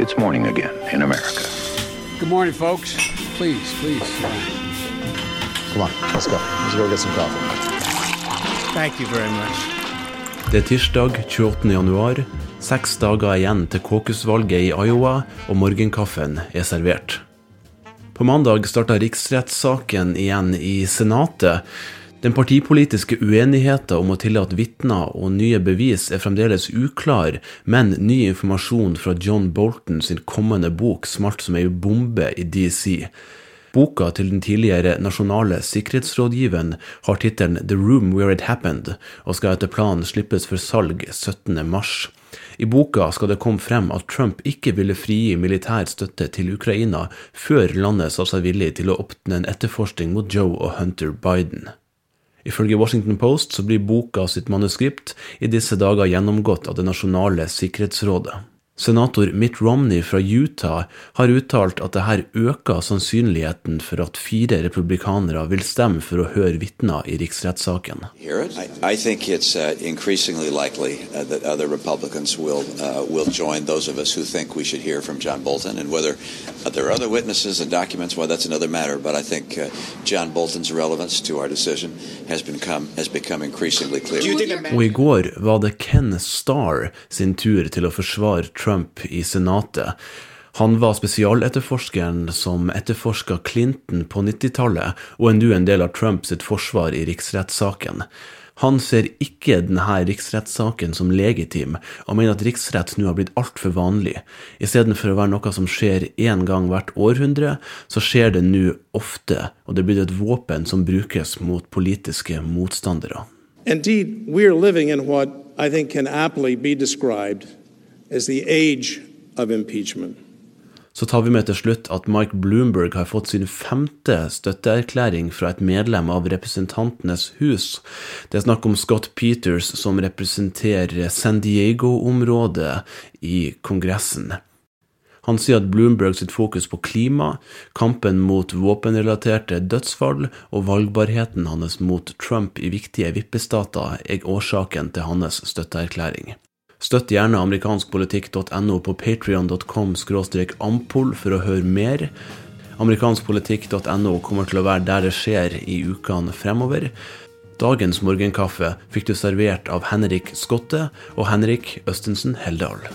It's morning again in America. Good morning, folks. Please, please. Come on, let's go. Let's go get some coffee. Thank you very much. Det er tirsdag 28. januar. Seks dager igjen til caucusvalget i Iowa, og morgenkaffen er servert. På mandag starta riksrettssaken igjen i Senatet. Den partipolitiske uenigheten om å tillate vitner og nye bevis er fremdeles uklar, men ny informasjon fra John Bolton sin kommende bok smalt som ei bombe i DC. Boka til den tidligere nasjonale sikkerhetsrådgiveren har tittelen The Room Where It Happened, og skal etter planen slippes for salg 17. mars. I boka skal det komme frem at Trump ikke ville frigi militær støtte til Ukraina før landet sa seg villig til å åpne en etterforskning mot Joe og Hunter Biden. Ifølge Washington Post så blir boka sitt manuskript i disse dager gjennomgått av Det nasjonale sikkerhetsrådet. Senator Mitt Romney fra Utah har uttalt at dette øker sannsynligheten for at fire republikanere vil stemme for å høre vitner i riksrettssaken. I, I think it's increasingly likely that other Republicans will will join those of us who think we should hear from John Bolton, and whether there are other witnesses and documents, well, that's another matter. But I think uh, John Bolton's relevance to our decision has become has become increasingly clear. Og i går var det Ken Starr sin tur til å forsvare Trump i Senatet. Han var spesialetterforskeren som etterforska Clinton på 90-tallet, og er nå en del av Trumps forsvar i riksrettssaken. Han ser ikke denne riksrettssaken som legitim, og mener at riksrett nå har blitt altfor vanlig. Istedenfor å være noe som skjer én gang hvert århundre, så skjer det nå ofte, og det blir et våpen som brukes mot politiske motstandere. Indeed, Så tar vi med til slutt at Mike Bloomberg har fått sin femte støtteerklæring fra et medlem av Representantenes hus. Det er snakk om Scott Peters, som representerer San Diego-området i Kongressen. Han sier at Bloomberg sitt fokus på klima, kampen mot våpenrelaterte dødsfall og valgbarheten hans mot Trump i viktige vippestater er årsaken til hans støtteerklæring. Støtt gjerne amerikanskpolitikk.no på patrion.com ampoll for å høre mer. Amerikanskpolitikk.no kommer til å være der det skjer i ukene fremover. Dagens morgenkaffe fikk du servert av Henrik Skotte og Henrik Østensen Heldal.